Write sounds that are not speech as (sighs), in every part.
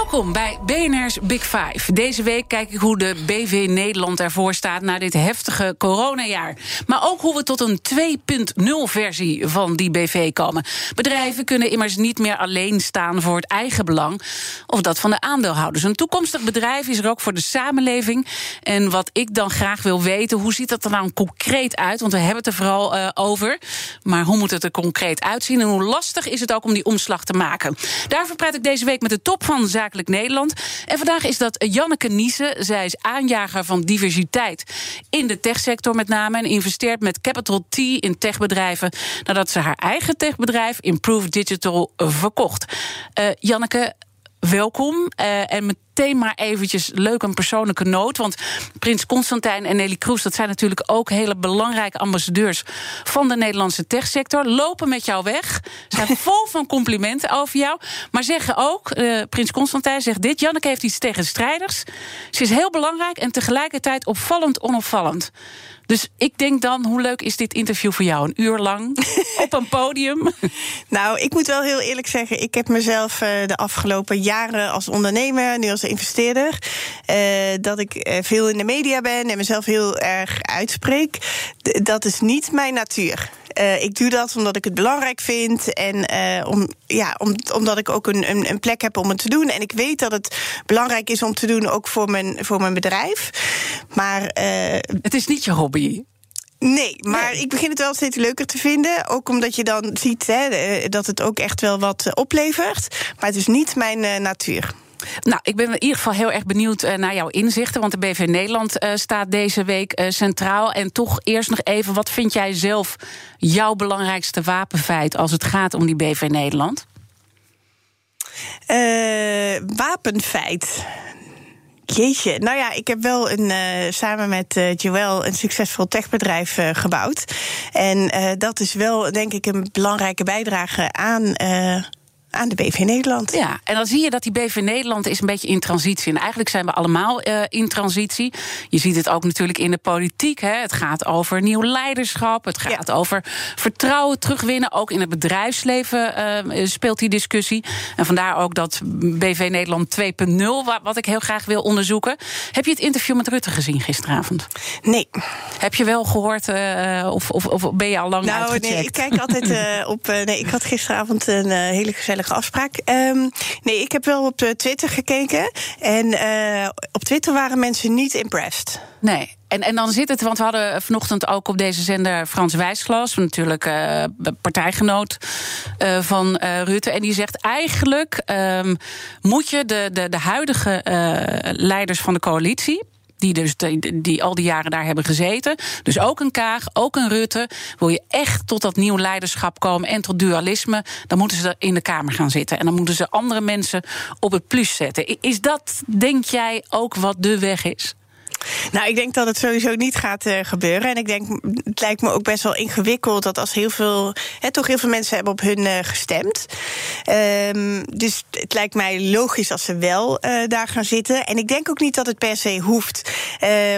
Welkom bij BNR's Big Five. Deze week kijk ik hoe de BV Nederland ervoor staat na dit heftige coronajaar. Maar ook hoe we tot een 2.0-versie van die BV komen. Bedrijven kunnen immers niet meer alleen staan voor het eigen belang of dat van de aandeelhouders. Een toekomstig bedrijf is er ook voor de samenleving. En wat ik dan graag wil weten, hoe ziet dat er nou concreet uit? Want we hebben het er vooral uh, over. Maar hoe moet het er concreet uitzien en hoe lastig is het ook om die omslag te maken? Daarvoor praat ik deze week met de top van Nederland. En vandaag is dat Janneke Niese. Zij is aanjager van diversiteit in de techsector met name... en investeert met Capital T in techbedrijven... nadat ze haar eigen techbedrijf Improve Digital verkocht. Uh, Janneke, welkom. Uh, en meteen maar eventjes leuk een persoonlijke noot. Want Prins Constantijn en Nelly Kroes... dat zijn natuurlijk ook hele belangrijke ambassadeurs... van de Nederlandse techsector. Lopen met jou weg. Zijn (laughs) vol van complimenten over jou. Maar zeggen ook, uh, Prins Constantijn zegt dit... Janneke heeft iets tegen strijders. Ze is heel belangrijk en tegelijkertijd opvallend onopvallend. Dus ik denk dan, hoe leuk is dit interview voor jou? Een uur lang (laughs) op een podium? Nou, ik moet wel heel eerlijk zeggen... ik heb mezelf uh, de afgelopen jaren als ondernemer... nu als investeerder... Uh, dat ik uh, veel in de media ben en mezelf heel erg uitspreek. D dat is niet mijn natuur. Uh, ik doe dat omdat ik het belangrijk vind en uh, om, ja, om, omdat ik ook een, een, een, plek heb om het te doen. En ik weet dat het belangrijk is om te doen, ook voor mijn, voor mijn bedrijf. Maar. Uh, het is niet je hobby. Nee, maar nee. ik begin het wel steeds leuker te vinden. Ook omdat je dan ziet hè, dat het ook echt wel wat oplevert. Maar het is niet mijn natuur. Nou, ik ben in ieder geval heel erg benieuwd uh, naar jouw inzichten. Want de BV Nederland uh, staat deze week uh, centraal. En toch eerst nog even, wat vind jij zelf jouw belangrijkste wapenfeit als het gaat om die BV Nederland? wapenfeit. Jeetje, nou ja, ik heb wel een, samen met uh, Joël een succesvol techbedrijf gebouwd. En dat is wel, denk ik, een belangrijke bijdrage aan aan de BV Nederland. Ja, en dan zie je dat die BV Nederland is een beetje in transitie. En eigenlijk zijn we allemaal uh, in transitie. Je ziet het ook natuurlijk in de politiek. Hè. Het gaat over nieuw leiderschap. Het gaat ja. over vertrouwen terugwinnen. Ook in het bedrijfsleven uh, speelt die discussie. En vandaar ook dat BV Nederland 2.0, wat ik heel graag wil onderzoeken. Heb je het interview met Rutte gezien gisteravond? Nee. Heb je wel gehoord uh, of, of, of, ben je al lang nou, uitgecheckt? Nee, ik kijk altijd op... nee, ik had gisteravond een hele gezellige afspraak. Um, nee, ik heb wel op Twitter gekeken. En uh, op Twitter waren mensen niet impressed. Nee. En, en dan zit het, want we hadden vanochtend ook op deze zender Frans Wijsglas, natuurlijk uh, partijgenoot van Rutte. En die zegt eigenlijk um, moet je de, de, de huidige leiders van de coalitie die, dus die, al die jaren daar hebben gezeten. Dus ook een Kaag, ook een Rutte. Wil je echt tot dat nieuw leiderschap komen en tot dualisme, dan moeten ze in de Kamer gaan zitten. En dan moeten ze andere mensen op het plus zetten. Is dat, denk jij, ook wat de weg is? Nou, ik denk dat het sowieso niet gaat uh, gebeuren. En ik denk, het lijkt me ook best wel ingewikkeld dat als heel veel, toch heel veel mensen hebben op hun uh, gestemd. Um, dus het lijkt mij logisch als ze wel uh, daar gaan zitten. En ik denk ook niet dat het per se hoeft.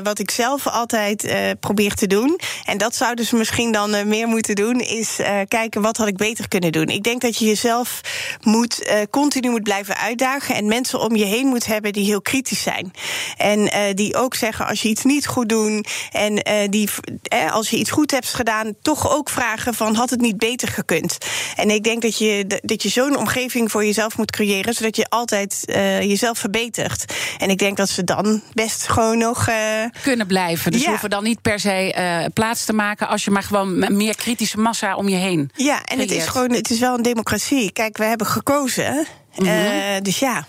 wat ik zelf altijd probeer te doen, en dat zouden ze misschien dan meer moeten doen, is kijken wat had ik beter kunnen doen. Ik denk dat je jezelf moet, continu moet blijven uitdagen en mensen om je heen moet hebben die heel kritisch zijn. En die ook zeggen als je iets niet goed doet en uh, die, eh, als je iets goed hebt gedaan, toch ook vragen van had het niet beter gekund. En ik denk dat je, dat je zo'n omgeving voor jezelf moet creëren, zodat je altijd uh, jezelf verbetert. En ik denk dat ze dan best gewoon nog uh, kunnen blijven. Dus ja. hoeven dan niet per se plaats te maken als je maar gewoon meer kritische massa om je heen. Ja, en creëert. het is gewoon, het is wel een democratie. Kijk, we hebben gekozen. Mm -hmm. dus ja.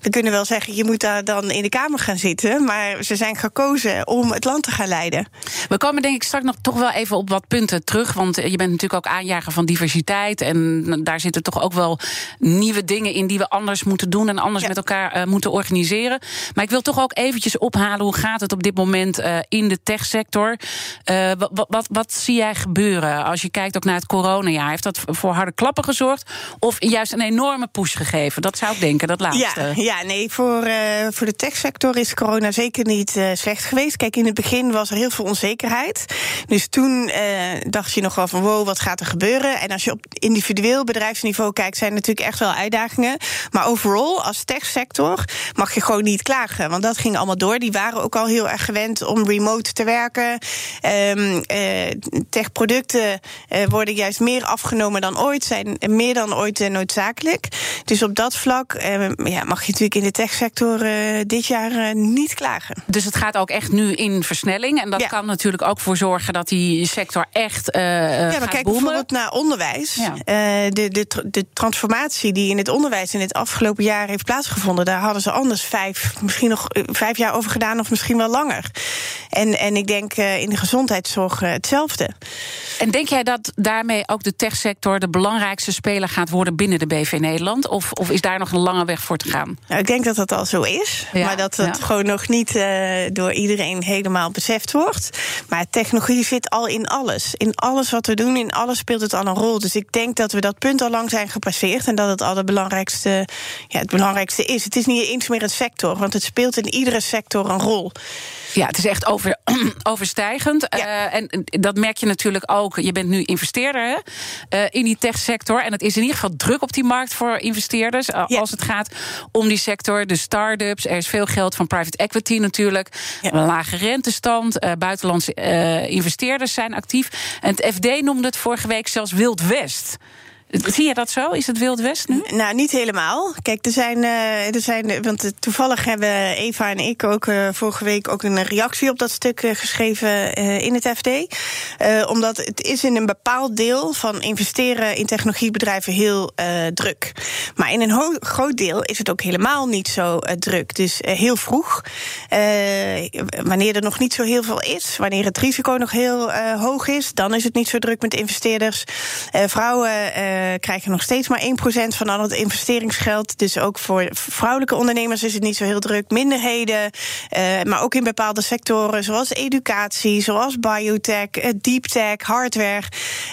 We kunnen wel zeggen, je moet daar dan in de Kamer gaan zitten. Maar ze zijn gekozen om het land te gaan leiden. We komen denk ik straks nog toch wel even op wat punten terug. Want je bent natuurlijk ook aanjager van diversiteit. En daar zitten toch ook wel nieuwe dingen in die we anders moeten doen en anders met elkaar uh, moeten organiseren. Maar ik wil toch ook eventjes ophalen hoe gaat het op dit moment uh, in de techsector. Uh, wat, wat, wat, zie jij gebeuren als je kijkt ook naar het coronajaar? Heeft dat voor harde klappen gezorgd? Of juist een enorme push gegeven? Dat zou ik denken, dat laatste. Ja, ja nee, voor, voor de techsector is corona zeker niet slecht geweest. Kijk, in het begin was er heel veel onzekerheid. Dus toen dacht je nog wel van wow, wat gaat er gebeuren? En als je op individueel bedrijfsniveau kijkt, zijn er natuurlijk echt wel uitdagingen. Maar overal, als techsector, mag je gewoon niet klagen. Want dat ging allemaal door. Die waren ook al heel erg gewend om remote te werken. Uh, techproducten uh, worden juist meer afgenomen dan ooit, zijn meer dan ooit uh, noodzakelijk. Dus op dat vlak ja, mag je natuurlijk in de techsector dit jaar niet klagen. Dus het gaat ook echt nu in versnelling. En dat ja. kan natuurlijk ook voor zorgen dat die sector echt. ja, maar kijk bijvoorbeeld naar onderwijs. Ja. de, de, de transformatie die in het onderwijs in het afgelopen jaar heeft plaatsgevonden, daar hadden ze anders vijf, misschien nog vijf jaar over gedaan, of misschien wel langer. En, en ik denk in de gezondheidszorg hetzelfde. En denk jij dat daarmee ook de techsector de belangrijkste speler gaat worden binnen de BV Nederland? Of, of is daar nog een lange weg voor te gaan? Nou, ik denk dat dat al zo is. Ja, maar dat het ja. gewoon nog niet uh, door iedereen helemaal beseft wordt. Maar technologie zit al in alles. In alles wat we doen, in alles speelt het al een rol. Dus ik denk dat we dat punt al lang zijn gepasseerd. En dat het al de belangrijkste, ja, het belangrijkste is. Het is niet eens meer een sector, want het speelt in iedere sector een rol. Ja, het is echt over, (clears throat) overstijgend. Ja. Uh, en dat merk je natuurlijk ook. Je bent nu investeerder hè, uh, in die techsector. En het is in ieder geval druk op die markt voor investeerders. Uh, ja. Als het gaat om die sector. De start-ups. Er is veel geld van private equity natuurlijk. Ja. Een lage rentestand. buitenlandse investeerders zijn actief. En het FD noemde het vorige week zelfs Wild West. Zie je dat zo? Is het Wild West nu? Nou, niet helemaal. Kijk, er zijn, uh, er zijn want toevallig hebben Eva en ik ook vorige week ook een reactie op dat stuk geschreven in het FD. omdat het is in een bepaald deel van investeren in technologiebedrijven heel druk. Maar in een groot deel is het ook helemaal niet zo druk. Dus heel vroeg, wanneer er nog niet zo heel veel is, wanneer het risico nog heel hoog is, dan is het niet zo druk met investeerders. vrouwen krijgen nog steeds maar 1% van al het investeringsgeld. Dus ook voor vrouwelijke ondernemers is het niet zo heel druk. Minderheden, uh, maar ook in bepaalde sectoren zoals educatie, zoals biotech, uh, deep tech, hardware.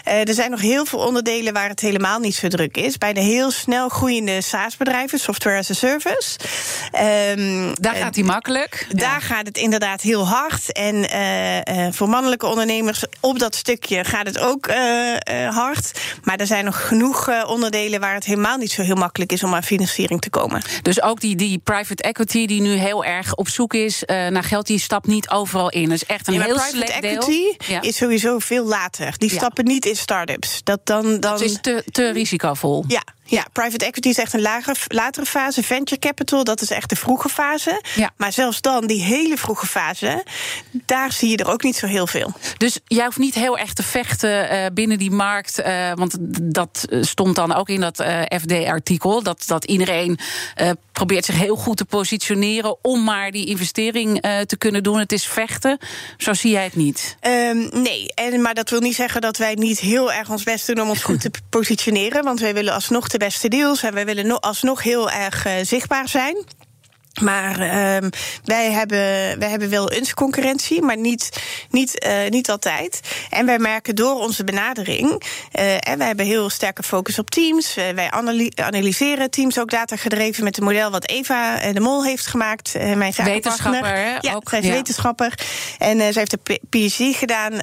er zijn nog heel veel onderdelen waar het helemaal niet zo druk is. Bij de heel snel groeiende SaaS-bedrijven, software as a service. Um, daar gaat die makkelijk. Daar ja. gaat het inderdaad heel hard. En voor mannelijke ondernemers op dat stukje gaat het ook hard. Maar er zijn nog genoeg genoeg uh, onderdelen waar het helemaal niet zo heel makkelijk is om aan financiering te komen. Dus ook die, die private equity die nu heel erg op zoek is uh, naar geld, die stapt niet overal in. Dat is echt een ja, heel private equity is sowieso veel later. Die stappen niet in start-ups. Dat, dan, dan... dat is te, te risicovol. Ja, ja, private equity is echt een lager, latere fase. Venture capital, dat is echt de vroege fase. Ja. Maar zelfs dan, die hele vroege fase, daar zie je er ook niet zo heel veel. Dus jij hoeft niet heel erg te vechten uh, binnen die markt. Uh, want dat stond dan ook in dat uh, FD-artikel. Dat, dat iedereen probeert zich heel goed te positioneren om maar die investering te kunnen doen. Het is vechten. Zo zie jij het niet. Um, nee, en, maar dat wil niet zeggen dat wij niet heel erg ons best doen om ons goed te positioneren. Want wij willen alsnog de beste deals en wij willen alsnog heel erg uh, zichtbaar zijn. Maar uh, wij, hebben, wij hebben wel eens concurrentie, maar niet, niet, uh, niet altijd. En wij merken door onze benadering, uh, en wij hebben heel sterke focus op teams. Uh, wij analyseren teams ook datagedreven met het model wat Eva de Mol heeft gemaakt. mijn wetenschapper, hè? Ja, ook, zij is ja. wetenschapper. En zij heeft de PhD gedaan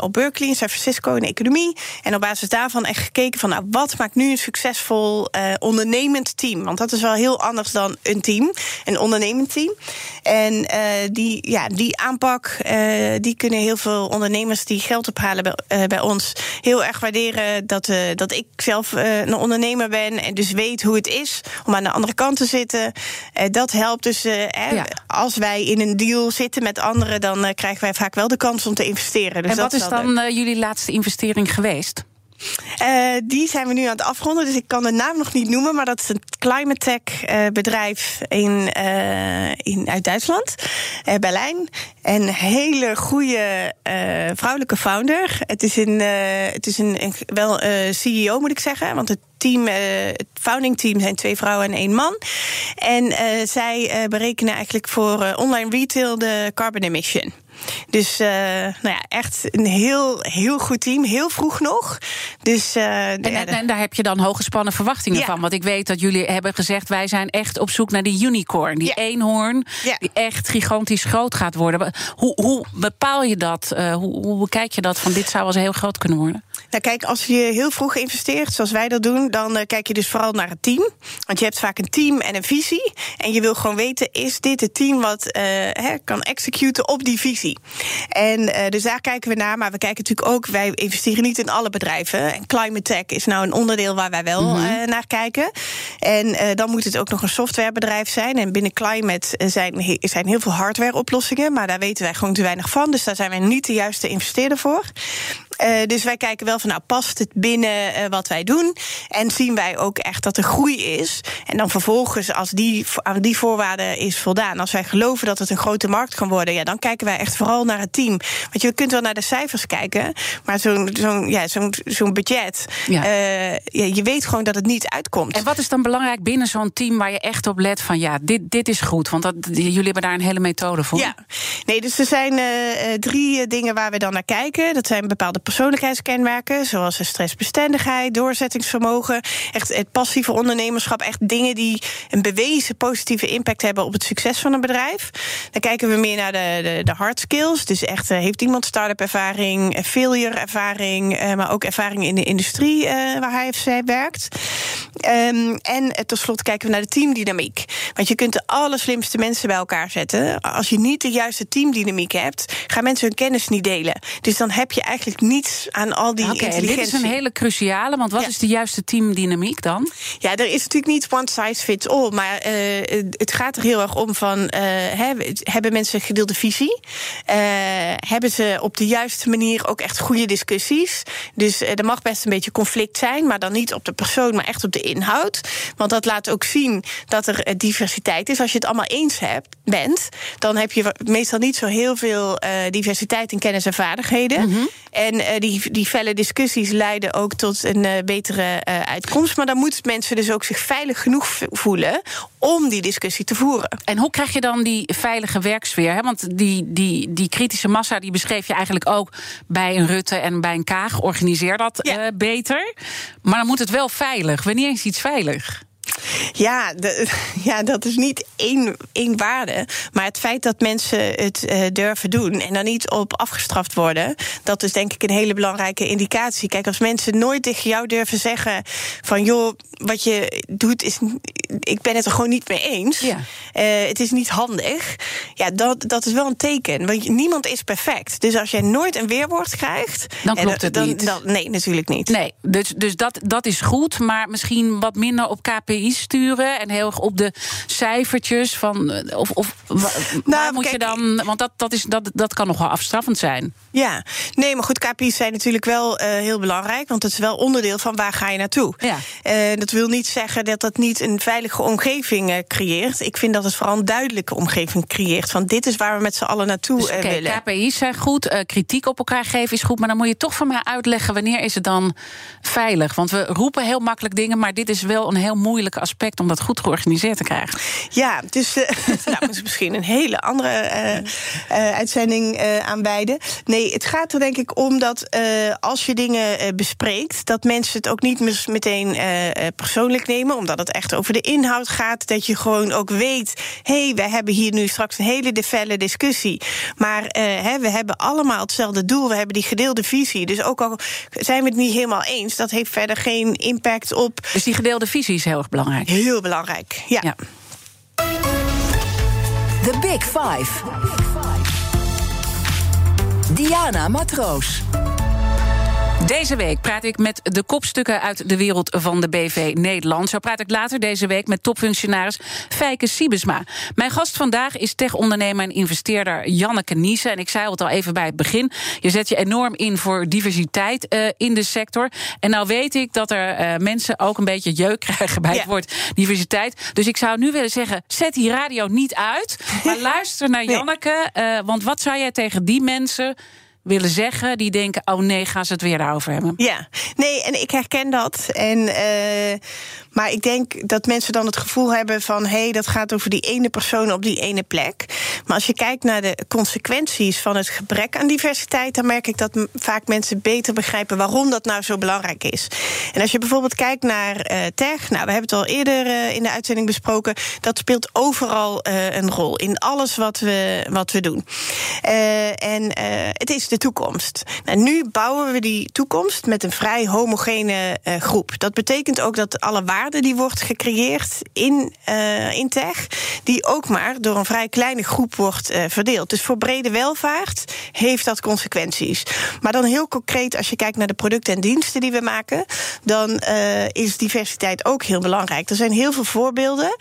op Berkeley in San Francisco in economie. En op basis daarvan echt gekeken van nou, wat maakt nu een succesvol ondernemend team? Want dat is wel heel anders dan een team. Een ondernemend team. En uh, die, ja, die aanpak, uh, die kunnen heel veel ondernemers die geld ophalen bij, uh, bij ons heel erg waarderen. Dat, dat ik zelf een ondernemer ben en dus weet hoe het is om aan de andere kant te zitten. dat helpt dus. Ja. Als wij in een deal zitten met anderen, dan krijgen wij vaak wel de kans om te investeren. Dus en wat dat is dan jullie laatste investering geweest? Uh, die zijn we nu aan het afronden, dus ik kan de naam nog niet noemen. Maar dat is een climate tech uh, bedrijf in, uh, in, uit Duitsland, Berlijn. Een hele goede vrouwelijke founder. Het is, een, het is een, een wel CEO, moet ik zeggen. Want het team, het founding team zijn twee vrouwen en één man. En zij berekenen eigenlijk voor online retail de carbon emission. Dus uh, nou ja, echt een heel, heel goed team. Heel vroeg nog. Dus, uh, en, en, en, daar heb je dan hogespannen verwachtingen ja. van. Want ik weet dat jullie hebben gezegd... wij zijn echt op zoek naar die unicorn. Die ja. eenhoorn ja. die echt gigantisch groot gaat worden. Hoe, hoe bepaal je dat? Uh, hoe, hoe bekijk je dat van dit zou wel eens heel groot kunnen worden? Nou kijk, als je heel vroeg investeert, zoals wij dat doen... dan kijk je dus vooral naar het team. Want je hebt vaak een team en een visie. En je wil gewoon weten, is dit het team wat he, kan executen op die visie? En uh, dus daar kijken we naar. Maar we kijken natuurlijk ook, wij investeren niet in alle bedrijven. En climate tech is nou een onderdeel waar wij wel mm -hmm. uh, naar kijken. En dan moet het ook nog een softwarebedrijf zijn. En binnen climate zijn, zijn heel veel hardware-oplossingen. Maar daar weten wij gewoon te weinig van. Dus daar zijn wij niet de juiste investeerder voor. Dus wij kijken wel van, nou, past het binnen uh, wat wij doen? En zien wij ook echt dat er groei is? En dan vervolgens, als die, aan die voorwaarden is voldaan, als wij geloven dat het een grote markt kan worden, ja, dan kijken wij echt vooral naar het team. Want je kunt wel naar de cijfers kijken, maar zo'n zo'n ja, zo'n zo'n budget, ja. Uh, ja, je weet gewoon dat het niet uitkomt. En wat is dan belangrijk binnen zo'n team waar je echt op let van, ja, dit, dit is goed? Want dat, jullie hebben daar een hele methode voor. Ja, nee, dus er zijn drie dingen waar we dan naar kijken. Dat zijn bepaalde persoonlijkheidskenmerken, zoals stressbestendigheid, doorzettingsvermogen, echt het passieve ondernemerschap, echt dingen die een bewezen positieve impact hebben op het succes van een bedrijf. Dan kijken we meer naar de, de, de hard skills, dus echt uh, heeft iemand start-up ervaring, failure ervaring, uh, maar ook ervaring in de industrie waar hij of zij werkt. Um, en tot slot kijken we naar de teamdynamiek. Want je kunt de allerslimste mensen bij elkaar zetten. Als je niet de juiste teamdynamiek hebt, gaan mensen hun kennis niet delen. Dus dan heb je eigenlijk niets aan al die intelligentie. Dit is een hele cruciale, want wat ja. is de juiste teamdynamiek dan? Ja, er is natuurlijk niet one size fits all, maar uh, het gaat er heel erg om van uh, hebben mensen een gedeelde visie? Uh, hebben ze op de juiste manier ook echt goede discussies? Dus er mag best een beetje conflict zijn, maar dan niet op de persoon, maar echt op de inhoud. Want dat laat ook zien dat er diversiteit is. Als je het allemaal eens hebt, bent, dan heb je meestal niet zo heel veel diversiteit in kennis en vaardigheden. Mm -hmm. En die, die felle discussies leiden ook tot een uh, betere uh, uitkomst. Maar dan moeten mensen dus ook zich veilig genoeg voelen om die discussie te voeren. En hoe krijg je dan die veilige werksfeer? Hè? Want die, die, die kritische massa die beschreef je eigenlijk ook bij een Rutte en bij een Kaag. Organiseer dat ja. beter. Maar dan moet het wel veilig. Wanneer is iets veilig? Ja, de, (laughs) ja, dat is niet één, één waarde. Maar het feit dat mensen het uh, durven doen en dan niet op afgestraft worden, dat is denk ik een hele belangrijke indicatie. Kijk, als mensen nooit tegen jou durven zeggen van joh, wat je doet is. Ik ben het er gewoon niet mee eens. Ja. Uh, het is niet handig. Ja, dat, dat is wel een teken. Want niemand is perfect. Dus als jij nooit een weerwoord krijgt. Dan klopt het dan, niet. Dan, nee, natuurlijk niet. Nee, dus, dus dat, dat is goed. Maar misschien wat minder op KPI's sturen. En heel erg op de cijfertjes. Van, of of nou, waar moet kijk, je dan. Want dat, dat, is, dat, dat kan nog wel afstraffend zijn. Ja, nee, maar goed, KPI's zijn natuurlijk wel uh, heel belangrijk. Want het is wel onderdeel van waar ga je naartoe. Ja. Uh, dat wil niet zeggen dat dat niet een veilige omgeving uh, creëert. Ik vind dat het vooral een duidelijke omgeving creëert. Van dit is waar we met z'n allen naartoe dus, okay, willen. KPI's zijn goed, kritiek op elkaar geven is goed. Maar dan moet je toch van mij uitleggen wanneer is het dan veilig. Want we roepen heel makkelijk dingen, maar dit is wel een heel moeilijk aspect om dat goed georganiseerd te krijgen. Ja, dus uh, (laughs) nou, is misschien een hele andere uh, uh, uitzending aan beide. Nee, het gaat er denk ik om dat als je dingen bespreekt, dat mensen het ook niet meteen persoonlijk nemen, omdat het echt over de inhoud gaat. Dat je gewoon ook weet, hé, hey, wij hebben hier nu straks een hele felle discussie. Maar hè, we hebben allemaal hetzelfde doel, we hebben die gedeelde visie. Dus ook al zijn we het niet helemaal eens, dat heeft verder geen impact op. Dus die gedeelde visie is heel erg belangrijk. Heel belangrijk, ja. ja. The Big Five. Diana Matroos. Deze week praat ik met de kopstukken uit de wereld van de BV Nederland. Zo praat ik later deze week met topfunctionaris Fijke Siebesma. Mijn gast vandaag is tech-ondernemer en investeerder Janneke Niesen. En ik zei het al even bij het begin. Je zet je enorm in voor diversiteit uh, in de sector. En nou weet ik dat er uh, mensen ook een beetje jeuk (laughs) krijgen bij ja. het woord diversiteit. Dus ik zou nu willen zeggen: zet die radio niet uit. Maar (laughs) luister naar Janneke. Uh, want wat zou jij tegen die mensen willen zeggen, die denken: oh nee, gaan ze het weer daarover hebben. Ja, nee, en ik herken dat. En, uh, maar ik denk dat mensen dan het gevoel hebben van: hé, hey, dat gaat over die ene persoon op die ene plek. Maar als je kijkt naar de consequenties van het gebrek aan diversiteit, dan merk ik dat vaak mensen beter begrijpen waarom dat nou zo belangrijk is. En als je bijvoorbeeld kijkt naar uh, tech, nou, we hebben het al eerder uh, in de uitzending besproken, dat speelt overal uh, een rol in alles wat we, wat we doen. en het is de toekomst. Nou, nu bouwen we die toekomst met een vrij homogene groep. Dat betekent ook dat alle waarde die wordt gecreëerd in, uh, in tech, die ook maar door een vrij kleine groep wordt uh, verdeeld. Dus voor brede welvaart heeft dat consequenties. Maar dan heel concreet, als je kijkt naar de producten en diensten die we maken, dan is diversiteit ook heel belangrijk. Er zijn heel veel voorbeelden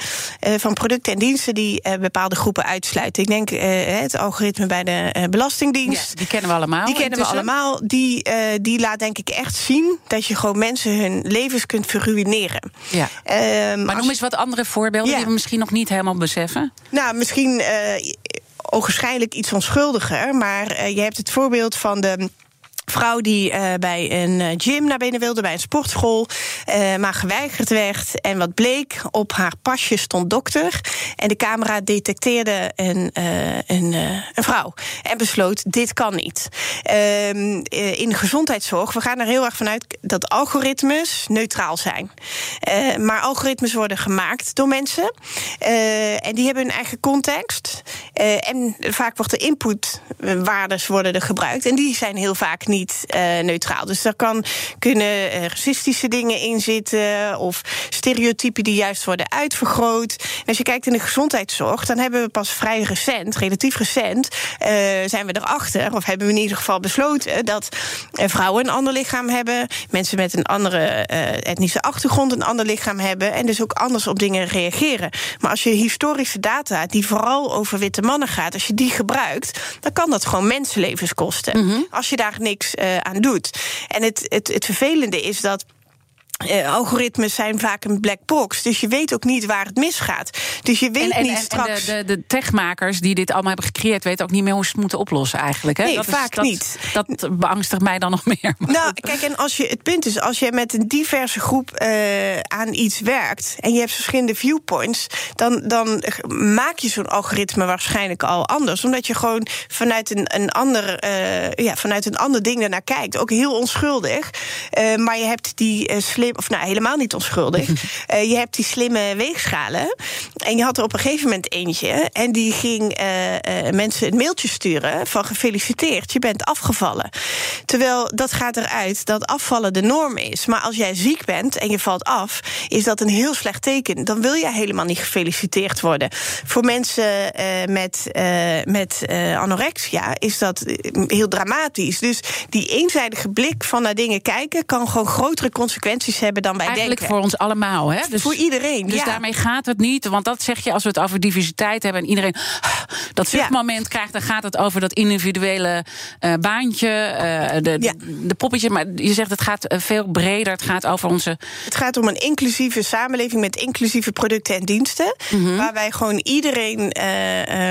van producten en diensten die bepaalde groepen uitsluiten. Ik denk het algoritme bij de Belastingdienst. Ja, die kennen we allemaal. Die kennen we allemaal. Die, die laat denk ik echt zien dat je gewoon mensen hun levens kunt verruineren. Ja. Uh, maar noem eens wat andere voorbeelden ja. die we misschien nog niet helemaal beseffen. Nou, misschien uh, ogenschijnlijk iets onschuldiger. Maar uh, je hebt het voorbeeld van de vrouw die uh, bij een gym naar binnen wilde, bij een sportschool, uh, maar geweigerd werd. En wat bleek, op haar pasje stond dokter. En de camera detecteerde een, een, een vrouw. En besloot, dit kan niet. Ehm, in de gezondheidszorg, we gaan er heel erg vanuit dat algoritmes neutraal zijn. maar algoritmes worden gemaakt door mensen. en die hebben hun eigen context. en vaak wordt de inputwaardes worden er gebruikt. En die zijn heel vaak niet niet uh, neutraal. Dus daar kan, kunnen uh, racistische dingen in zitten of stereotypen die juist worden uitvergroot. En als je kijkt in de gezondheidszorg, dan hebben we pas vrij recent, relatief recent, uh, zijn we erachter, of hebben we in ieder geval besloten, dat vrouwen een ander lichaam hebben, mensen met een andere etnische achtergrond een ander lichaam hebben en dus ook anders op dingen reageren. Maar als je historische data, die vooral over witte mannen gaat, als je die gebruikt, dan kan dat gewoon mensenlevens kosten. Mm -hmm. Als je daar niks uh, aan doet. En het, het, het vervelende is dat uh, algoritmes zijn vaak een black box, dus je weet ook niet waar het misgaat. Dus je weet en, en, niet en, straks. En de, de, de, techmakers die dit allemaal hebben gecreëerd, weten ook niet meer hoe ze het moeten oplossen eigenlijk. Hè? Nee, dat vaak is, dat, niet. Dat beangstigt mij dan nog (laughs) meer. Nou, kijk, en als je het punt is, als je met een diverse groep uh, aan iets werkt en je hebt verschillende viewpoints, dan, dan maak je zo'n algoritme waarschijnlijk al anders, omdat je gewoon vanuit een, een ander, uh, ja, vanuit een ander ding ernaar kijkt, ook heel onschuldig. maar je hebt die slim of nou helemaal niet onschuldig. uh, (laughs) je hebt die slimme weegschalen. En je had er op een gegeven moment eentje. En die ging uh, uh, mensen een mailtje sturen van gefeliciteerd, je bent afgevallen. Terwijl dat gaat eruit dat afvallen de norm is. Maar als jij ziek bent en je valt af, is dat een heel slecht teken. Dan wil je helemaal niet gefeliciteerd worden. Voor mensen met, met anorexia is dat heel dramatisch. Dus die eenzijdige blik van naar dingen kijken kan gewoon grotere consequenties hebben dan wij Eigenlijk denken. voor ons allemaal, hè? Dus, voor iedereen. Dus ja. daarmee gaat het niet. Want dat zeg je als we het over diversiteit hebben en iedereen (sighs) dat zuchtmoment ja. krijgt, dan gaat het over dat individuele uh, baantje, uh, de, ja. de poppetje. Maar je zegt het gaat veel breder. Het gaat over onze. Het gaat om een inclusieve samenleving met inclusieve producten en diensten. Mm -hmm. Waar wij gewoon iedereen uh,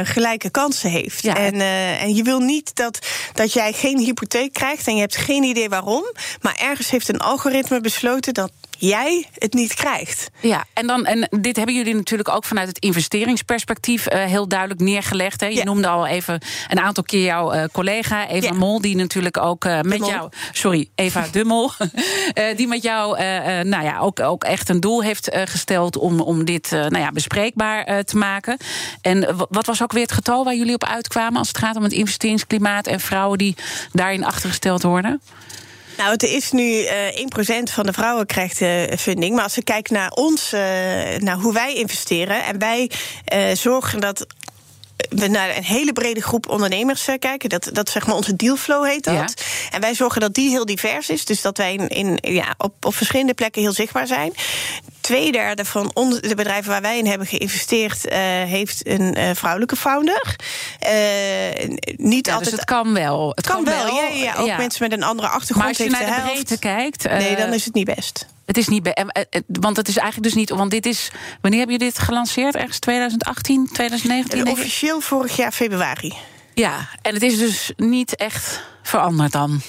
gelijke kansen heeft. Ja. En, en je wil niet dat, dat jij geen hypotheek krijgt en je hebt geen idee waarom. Maar ergens heeft een algoritme besloten dat jij het niet krijgt. Ja, en, dan, en dit hebben jullie natuurlijk ook vanuit het investeringsperspectief uh, heel duidelijk neergelegd. Hè? Je ja. noemde al even een aantal keer jouw uh, collega Eva ja. Mol, die natuurlijk ook uh, met Mol. jou. Sorry, Eva Dummel. (laughs) die met jou nou ja, ook, ook echt een doel heeft gesteld om, om dit nou ja, bespreekbaar te maken. En wat was ook weer het getal waar jullie op uitkwamen als het gaat om het investeringsklimaat en vrouwen die daarin achtergesteld worden? Nou, het is nu uh, 1% van de vrouwen krijgt uh, funding. Maar als we kijken naar ons, uh, naar hoe wij investeren. En wij zorgen dat we naar een hele brede groep ondernemers kijken. Dat, dat zeg maar onze dealflow heet dat. Ja. En wij zorgen dat die heel divers is. Dus dat wij in, in, ja, op, op verschillende plekken heel zichtbaar zijn tweederde van de bedrijven waar wij in hebben geïnvesteerd, uh, heeft een uh, vrouwelijke founder. Uh, niet ja, altijd. Dus het kan wel. Het kan, kan wel. Ja, ja, ook mensen met een andere achtergrond. Maar als je naar de, breedte kijkt. nee, dan is het niet best. Het is niet, want het is eigenlijk dus niet. Want dit is. Wanneer hebben jullie dit gelanceerd? Ergens 2018, 2019? Officieel vorig jaar februari. Ja, en het is dus niet echt veranderd dan?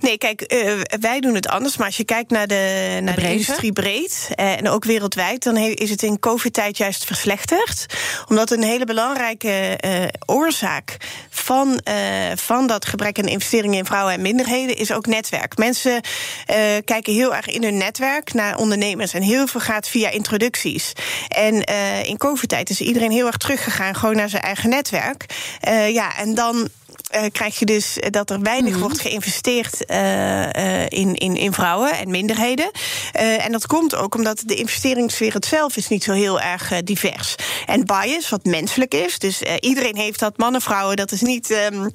Nee, kijk, uh, wij doen het anders. Maar als je kijkt naar de, naar de, industrie breed uh, en ook wereldwijd, dan is het in COVID-tijd juist verslechterd. Omdat een hele belangrijke uh, oorzaak van, van dat gebrek aan investeringen in vrouwen en minderheden is ook netwerk. Mensen kijken heel erg in hun netwerk naar ondernemers. En heel veel gaat via introducties. En in COVID-tijd is iedereen heel erg teruggegaan, gewoon naar zijn eigen netwerk. ja, en dan uh, krijg je dus dat er weinig mm. wordt geïnvesteerd uh, in, in, in vrouwen en minderheden. en dat komt ook omdat de investeringswereld zelf is niet zo heel erg divers. En bias, wat menselijk is, dus iedereen heeft dat, mannen, vrouwen, dat is niet. Um,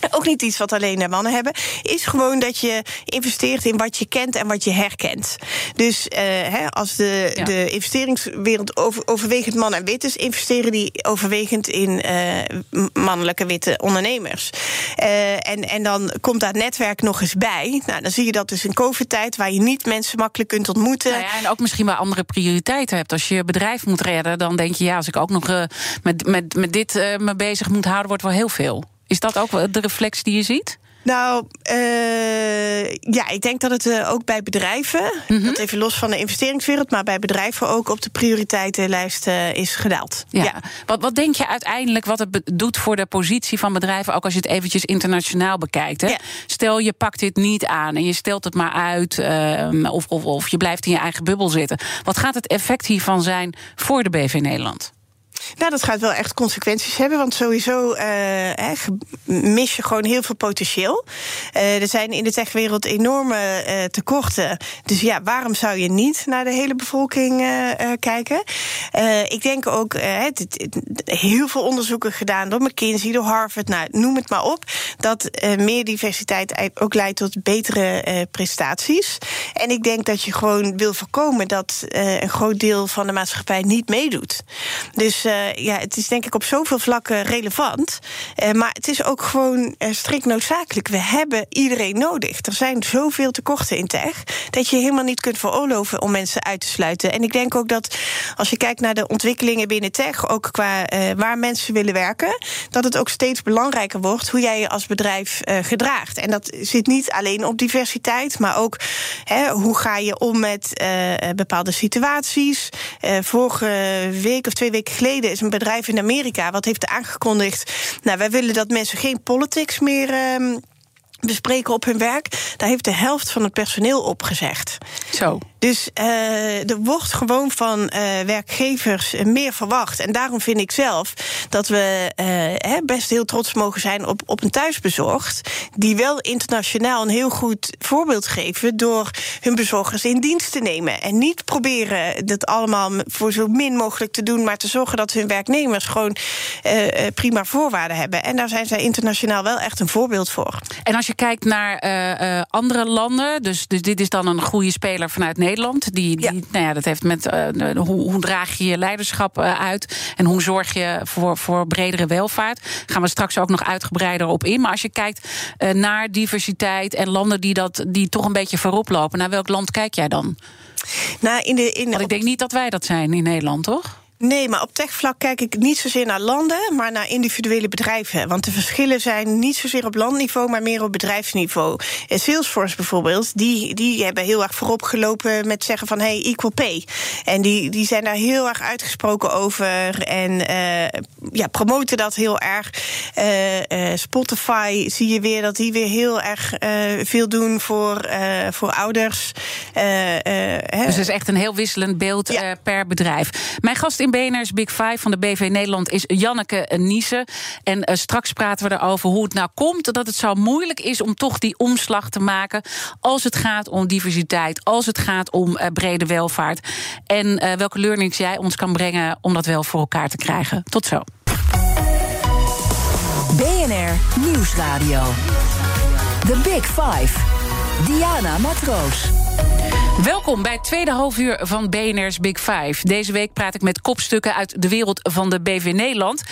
(laughs) ook niet iets wat alleen de mannen hebben. Is gewoon dat je investeert in wat je kent en wat je herkent. Dus uh, hè, als de, ja. de investeringswereld over, overwegend man en wit is, investeren die overwegend in uh, mannelijke witte ondernemers. Uh, en, en dan komt daar netwerk nog eens bij. Nou, dan zie je dat dus in COVID-tijd, waar je niet mensen makkelijk kunt ontmoeten. Nou ja, en ook misschien wel andere prioriteiten hebt. Als je je bedrijf moet redden, dan denk je, ja, als ik ook nog met, met, met dit me bezig moet houden, wordt wel heel veel. Is dat ook de reflex die je ziet? Nou, uh, ja, ik denk dat het uh, ook bij bedrijven, mm -hmm. dat even los van de investeringswereld, maar bij bedrijven ook op de prioriteitenlijst uh, is gedaald. Ja. ja. Wat, wat denk je uiteindelijk wat het doet voor de positie van bedrijven, ook als je het eventjes internationaal bekijkt? Hè? Ja. Stel je pakt dit niet aan en je stelt het maar uit, ehm, of, of, of je blijft in je eigen bubbel zitten. Wat gaat het effect hiervan zijn voor de BV Nederland? Nou, dat gaat wel echt consequenties hebben. Want sowieso uh, mis je gewoon heel veel potentieel. Uh, er zijn in de techwereld enorme uh, tekorten. Dus ja, waarom zou je niet naar de hele bevolking kijken? ik denk ook, heel veel onderzoeken gedaan door McKinsey, door Harvard, nou, noem het maar op. Dat meer diversiteit ook leidt tot betere prestaties. En ik denk dat je gewoon wil voorkomen dat een groot deel van de maatschappij niet meedoet. Dus ja, het is denk ik op zoveel vlakken relevant. Uh, maar het is ook gewoon uh, strikt noodzakelijk. We hebben iedereen nodig. Er zijn zoveel tekorten in tech dat je helemaal niet kunt veroorloven om mensen uit te sluiten. En ik denk ook dat als je kijkt naar de ontwikkelingen binnen tech, ook qua waar mensen willen werken, dat het ook steeds belangrijker wordt hoe jij je als bedrijf gedraagt. En dat zit niet alleen op diversiteit, maar ook hè, hoe ga je om met bepaalde situaties. vorige week of twee weken geleden is een bedrijf in Amerika wat heeft aangekondigd. Nou, wij willen dat mensen geen politics meer. Uh, bespreken op hun werk. Daar heeft de helft van het personeel op gezegd. Zo. Dus uh, er wordt gewoon van uh, werkgevers meer verwacht. En daarom vind ik zelf dat we uh, best heel trots mogen zijn op, op een thuisbezorgd. Die wel internationaal een heel goed voorbeeld geven. door hun bezorgers in dienst te nemen. En niet proberen dat allemaal voor zo min mogelijk te doen. maar te zorgen dat hun werknemers gewoon prima voorwaarden hebben. En daar zijn zij internationaal wel echt een voorbeeld voor. En als je kijkt naar andere landen. Dus, dus dit is dan een goede speler vanuit Nederland Nederland. Die, die ja. Nou ja, dat heeft met uh, hoe, hoe, draag je je leiderschap uh, uit en hoe zorg je voor, voor bredere welvaart. Gaan we straks ook nog uitgebreider op in. Maar als je kijkt uh, naar diversiteit en landen die dat die toch een beetje voorop lopen, naar welk land kijk jij dan? Nou, in de, in, Want ik denk niet dat wij dat zijn in Nederland, toch? Nee, maar op techvlak kijk ik niet zozeer naar landen, maar naar individuele bedrijven. Want de verschillen zijn niet zozeer op landniveau, maar meer op bedrijfsniveau. En Salesforce bijvoorbeeld, die, die hebben heel erg voorop gelopen met zeggen van hey, equal pay. En die, die zijn daar heel erg uitgesproken over en uh, ja, promoten dat heel erg. Uh, uh, Spotify zie je weer dat die weer heel erg veel doen voor, voor ouders. dus het is echt een heel wisselend beeld ja. per bedrijf. Mijn gast in in BNR's Big Five van de BV Nederland is Janneke Niese. En uh, straks praten we erover hoe het nou komt dat het zo moeilijk is om toch die omslag te maken. Als het gaat om diversiteit, als het gaat om uh, brede welvaart. En uh, welke learnings jij ons kan brengen om dat wel voor elkaar te krijgen. Tot zo. BNR Nieuwsradio. The Big Five. Diana Matroos. Welkom bij het tweede halfuur van BNR's Big Five. Deze week praat ik met kopstukken uit de wereld van de BV Nederland.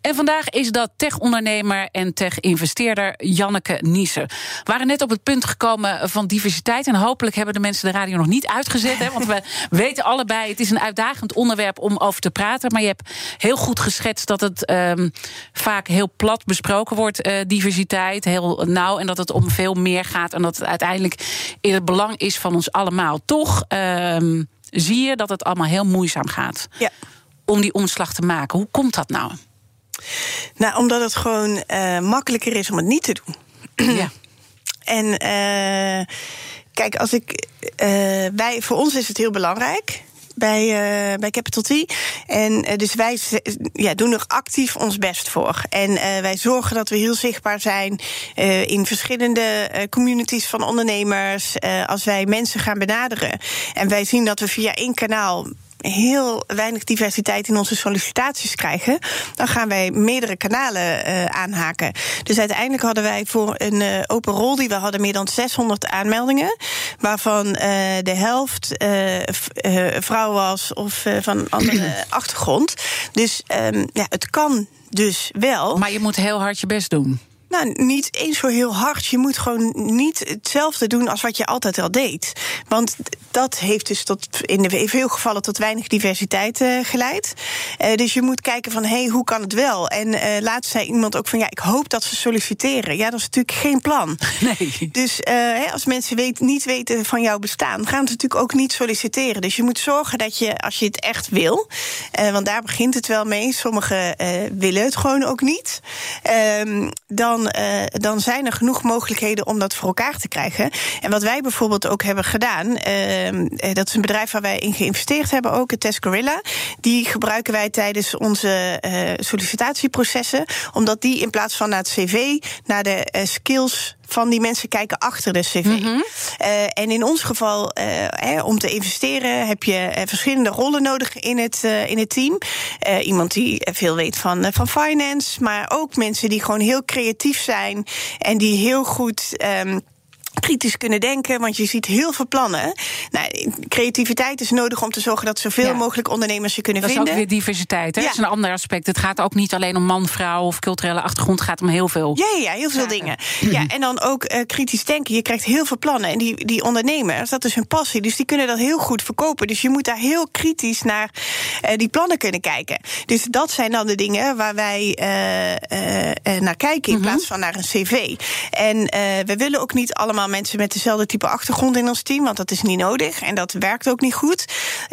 En vandaag is dat tech-ondernemer en tech-investeerder Janneke Niesen. We waren net op het punt gekomen van diversiteit. En hopelijk hebben de mensen de radio nog niet uitgezet. Hè, want we (laughs) weten allebei, het is een uitdagend onderwerp om over te praten. Maar je hebt heel goed geschetst dat het um, vaak heel plat besproken wordt, uh, diversiteit. Heel nauw. En dat het om veel meer gaat. En dat het uiteindelijk in het belang is van ons allemaal. Toch um, zie je dat het allemaal heel moeizaam gaat. Ja. Om die omslag te maken. Hoe komt dat nou? Nou, omdat het gewoon uh, makkelijker is om het niet te doen. (clears throat) Ja. En uh, kijk, als ik. Uh, wij, voor ons is het heel belangrijk bij, uh, bij Capital T. En uh, dus wij ja, doen er actief ons best voor. En uh, wij zorgen dat we heel zichtbaar zijn in verschillende communities van ondernemers. als wij mensen gaan benaderen. En wij zien dat we via één kanaal heel weinig diversiteit in onze sollicitaties krijgen, dan gaan wij meerdere kanalen uh, aanhaken. Dus uiteindelijk hadden wij voor een uh, open rol die we hadden meer dan 600 aanmeldingen, waarvan uh, de helft vrouw was of van andere (clears throat) achtergrond. Dus um, ja, het kan dus wel. Maar je moet heel hard je best doen. Nou, niet eens zo heel hard. Je moet gewoon niet hetzelfde doen als wat je altijd al deed. Want dat heeft dus tot, in veel gevallen tot weinig diversiteit uh, geleid. Uh, dus je moet kijken van, hé, hey, hoe kan het wel? En uh, laatst zei iemand ook van, ja, ik hoop dat ze solliciteren. Ja, dat is natuurlijk geen plan. (laughs) Nee. Dus als mensen weet, niet weten van jouw bestaan... gaan ze natuurlijk ook niet solliciteren. Dus je moet zorgen dat je, als je het echt wil... want daar begint het wel mee. Sommigen willen het gewoon ook niet. Ehm, dan uh, dan zijn er genoeg mogelijkheden om dat voor elkaar te krijgen. En wat wij bijvoorbeeld ook hebben gedaan, uh, dat is een bedrijf waar wij in geïnvesteerd hebben, ook het Test Gorilla. Die gebruiken wij tijdens onze uh, sollicitatieprocessen, omdat die in plaats van naar het cv naar de skills van die mensen kijken achter de cv. Mm -hmm. uh, en in ons geval, uh, hè, om te investeren, heb je uh, verschillende rollen nodig in het, in het team. iemand die veel weet van, van finance, maar ook mensen die gewoon heel creatief zijn en die heel goed. Um, kritisch kunnen denken, want je ziet heel veel plannen. Nou, creativiteit is nodig om te zorgen dat zoveel ja. mogelijk ondernemers je kunnen dat vinden. Dat is ook weer diversiteit. Hè? Ja. Dat is een ander aspect. Het gaat ook niet alleen om man, vrouw of culturele achtergrond. Het gaat om heel veel. Ja, ja, heel veel zaken. dingen. Ja, en dan ook uh, kritisch denken. Je krijgt heel veel plannen. En die, die ondernemers, dat is hun passie. Dus die kunnen dat heel goed verkopen. Dus je moet daar heel kritisch naar uh, die plannen kunnen kijken. Dus dat zijn dan de dingen waar wij uh, naar kijken in mm -hmm. plaats van naar een cv. En we willen ook niet allemaal mensen met dezelfde type achtergrond in ons team, want dat is niet nodig en dat werkt ook niet goed.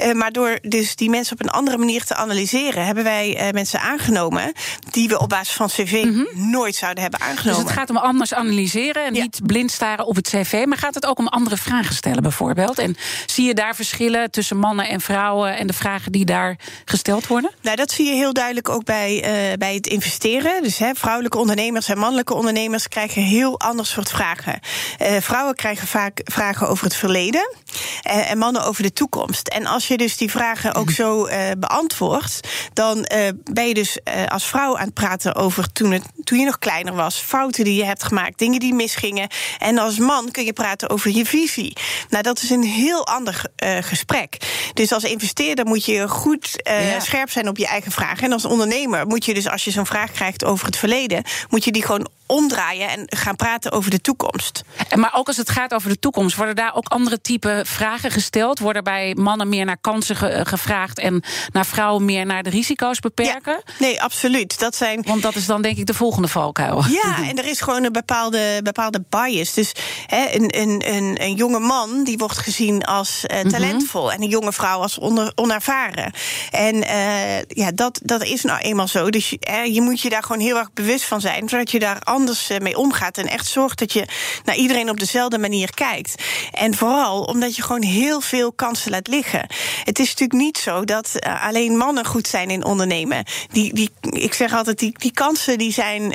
Uh, maar door dus die mensen op een andere manier te analyseren, hebben wij uh, mensen aangenomen die we op basis van cv mm -hmm. nooit zouden hebben aangenomen. Dus het gaat om anders analyseren en ja. niet blind staren op het cv, maar gaat het ook om andere vragen stellen bijvoorbeeld? En zie je daar verschillen tussen mannen en vrouwen en de vragen die daar gesteld worden? Nou, dat zie je heel duidelijk ook bij, uh, bij het investeren. Dus hè, vrouwelijke ondernemers en mannelijke ondernemers krijgen heel ander soort vragen. Uh, vrouwen krijgen vaak vragen over het verleden en, en mannen over de toekomst. En als je dus die vragen ook zo uh, beantwoordt, dan uh, ben je dus uh, als vrouw aan het praten over toen, het, toen je nog kleiner was, fouten die je hebt gemaakt, dingen die misgingen. En als man kun je praten over je visie. Nou, dat is een heel ander gesprek. Dus als investeerder moet je goed ja. scherp zijn op je eigen vragen. En als ondernemer moet je dus, als je zo'n vraag krijgt over het verleden, moet je die gewoon omdraaien en gaan praten over de toekomst. Maar ook als het gaat over de toekomst, worden daar ook andere type vragen gesteld? Worden bij mannen meer naar kansen ge gevraagd en naar vrouwen meer naar de risico's beperken? Ja, nee, absoluut. Dat zijn... Want dat is dan denk ik de volgende valkuil. Ja, en er is gewoon een bepaalde, bepaalde bias. Dus hè, een, een, een, een jonge man die wordt gezien als uh, talentvol mm -hmm. en een jonge vrouw als onder, onervaren. En uh, ja, dat, dat is nou eenmaal zo. Dus je, hè, je moet je daar gewoon heel erg bewust van zijn, zodat je daar anders mee omgaat. En echt zorgt dat je naar iedereen op dezelfde manier kijkt. En vooral omdat je gewoon heel veel kansen laat liggen. Het is natuurlijk niet zo dat alleen mannen goed zijn in ondernemen. Die, die, ik zeg altijd, die, die kansen die zijn,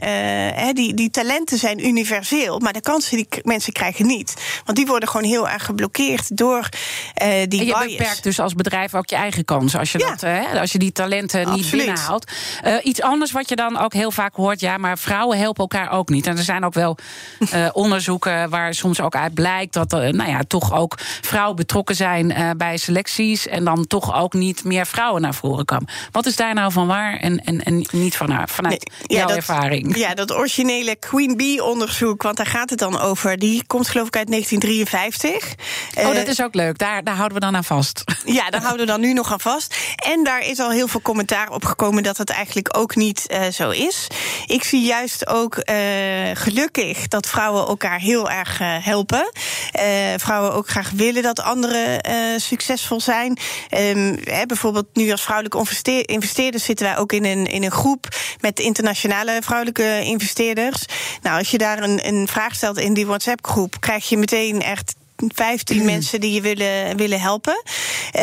die, die talenten zijn universeel. Maar de kansen die mensen krijgen niet. Want die worden gewoon heel erg geblokkeerd door die en je bias. beperkt dus als bedrijf ook je eigen kansen. Als je, dat, hè, als je die talenten niet binnenhaalt. Uh, iets anders wat je dan ook heel vaak hoort. Ja, maar vrouwen helpen elkaar ook niet. En er zijn ook wel uh, (laughs) onderzoeken waar soms ook uit blijkt dat er nou ja, toch ook vrouwen betrokken zijn uh, bij selecties. En dan toch ook niet meer vrouwen naar voren komen. Wat is daar nou van waar en, en, en niet van, vanuit nee, jouw ja, dat, ervaring? Ja, dat originele Queen Bee-onderzoek, want daar gaat het dan over. Die komt geloof ik uit 1953. Oh, dat is ook leuk. Daar, daar houden we dan aan vast. Ja, daar houden we dan nu nog aan vast. En daar is al heel veel commentaar op gekomen dat het eigenlijk ook niet uh, zo is. Ik zie juist ook uh, gelukkig dat vrouwen elkaar heel erg uh, helpen. vrouwen ook graag willen dat anderen succesvol zijn. Hè, bijvoorbeeld nu als vrouwelijke investeerders zitten wij ook in een, in een groep met internationale vrouwelijke investeerders. Nou, als je daar een, een vraag stelt in die WhatsApp-groep, krijg je meteen echt 15 mm. (clears throat) mensen die je willen, willen helpen. Uh,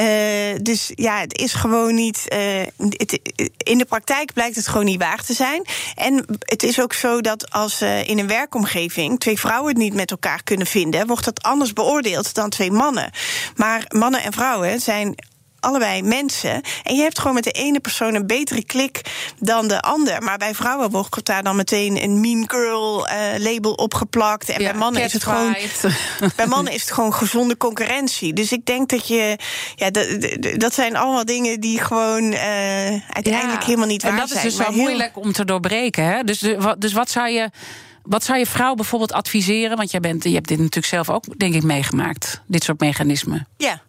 dus ja, het is gewoon niet. Uh, het, in de praktijk blijkt het gewoon niet waar te zijn. En het is ook zo dat als uh, in een werkomgeving twee vrouwen het niet met elkaar kunnen vinden, wordt dat anders beoordeeld dan twee mannen. Maar mannen en vrouwen zijn allebei mensen. En je hebt gewoon met de ene persoon een betere klik dan de ander. Maar bij vrouwen wordt daar dan meteen een mean girl uh, label opgeplakt. En ja, bij mannen is het gewoon. bij mannen is het gewoon gezonde concurrentie. Dus ik denk dat je. Ja, dat, dat zijn allemaal dingen die gewoon uh, uiteindelijk ja, helemaal niet waar zijn. En dat zijn, is dus wel heel... moeilijk om te doorbreken. Hè? Dus, dus wat zou je. Wat zou je vrouw bijvoorbeeld adviseren? Want jij bent, je hebt dit natuurlijk zelf ook, denk ik, meegemaakt. Dit soort mechanismen. Ja.